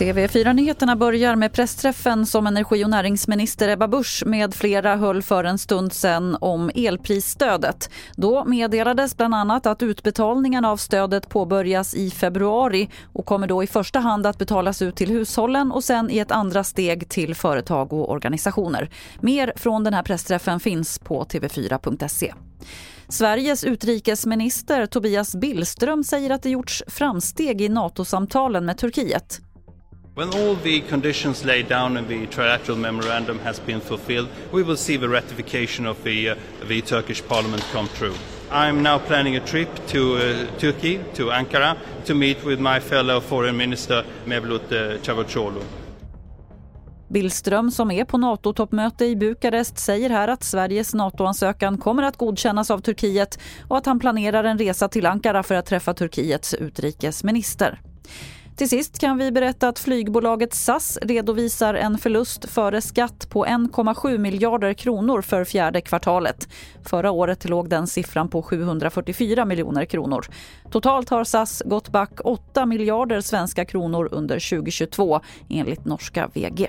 TV4-nyheterna börjar med pressträffen som energi och näringsminister Ebba Busch med flera höll för en stund sedan om elprisstödet. Då meddelades bland annat att utbetalningen av stödet påbörjas i februari och kommer då i första hand att betalas ut till hushållen och sen i ett andra steg till företag och organisationer. Mer från den här pressträffen finns på tv4.se. Sveriges utrikesminister Tobias Billström säger att det gjorts framsteg i NATO-samtalen med Turkiet. When all the conditions laid down in the trilateral memorandum has been fulfilled, we will see the ratification of the, uh, the Turkish parliament come true. I'm now planning a trip to uh, Turkey, to Ankara, to meet with my fellow foreign minister Mevlut uh, Cavusoglu. Billström som är på NATO-toppmöte i Bukarest säger här att Sveriges NATO-ansökan kommer att godkännas av Turkiet och att han planerar en resa till Ankara för att träffa Turkiets utrikesminister. Till sist kan vi berätta att flygbolaget SAS redovisar en förlust före skatt på 1,7 miljarder kronor för fjärde kvartalet. Förra året låg den siffran på 744 miljoner kronor. Totalt har SAS gått back 8 miljarder svenska kronor under 2022 enligt norska VG.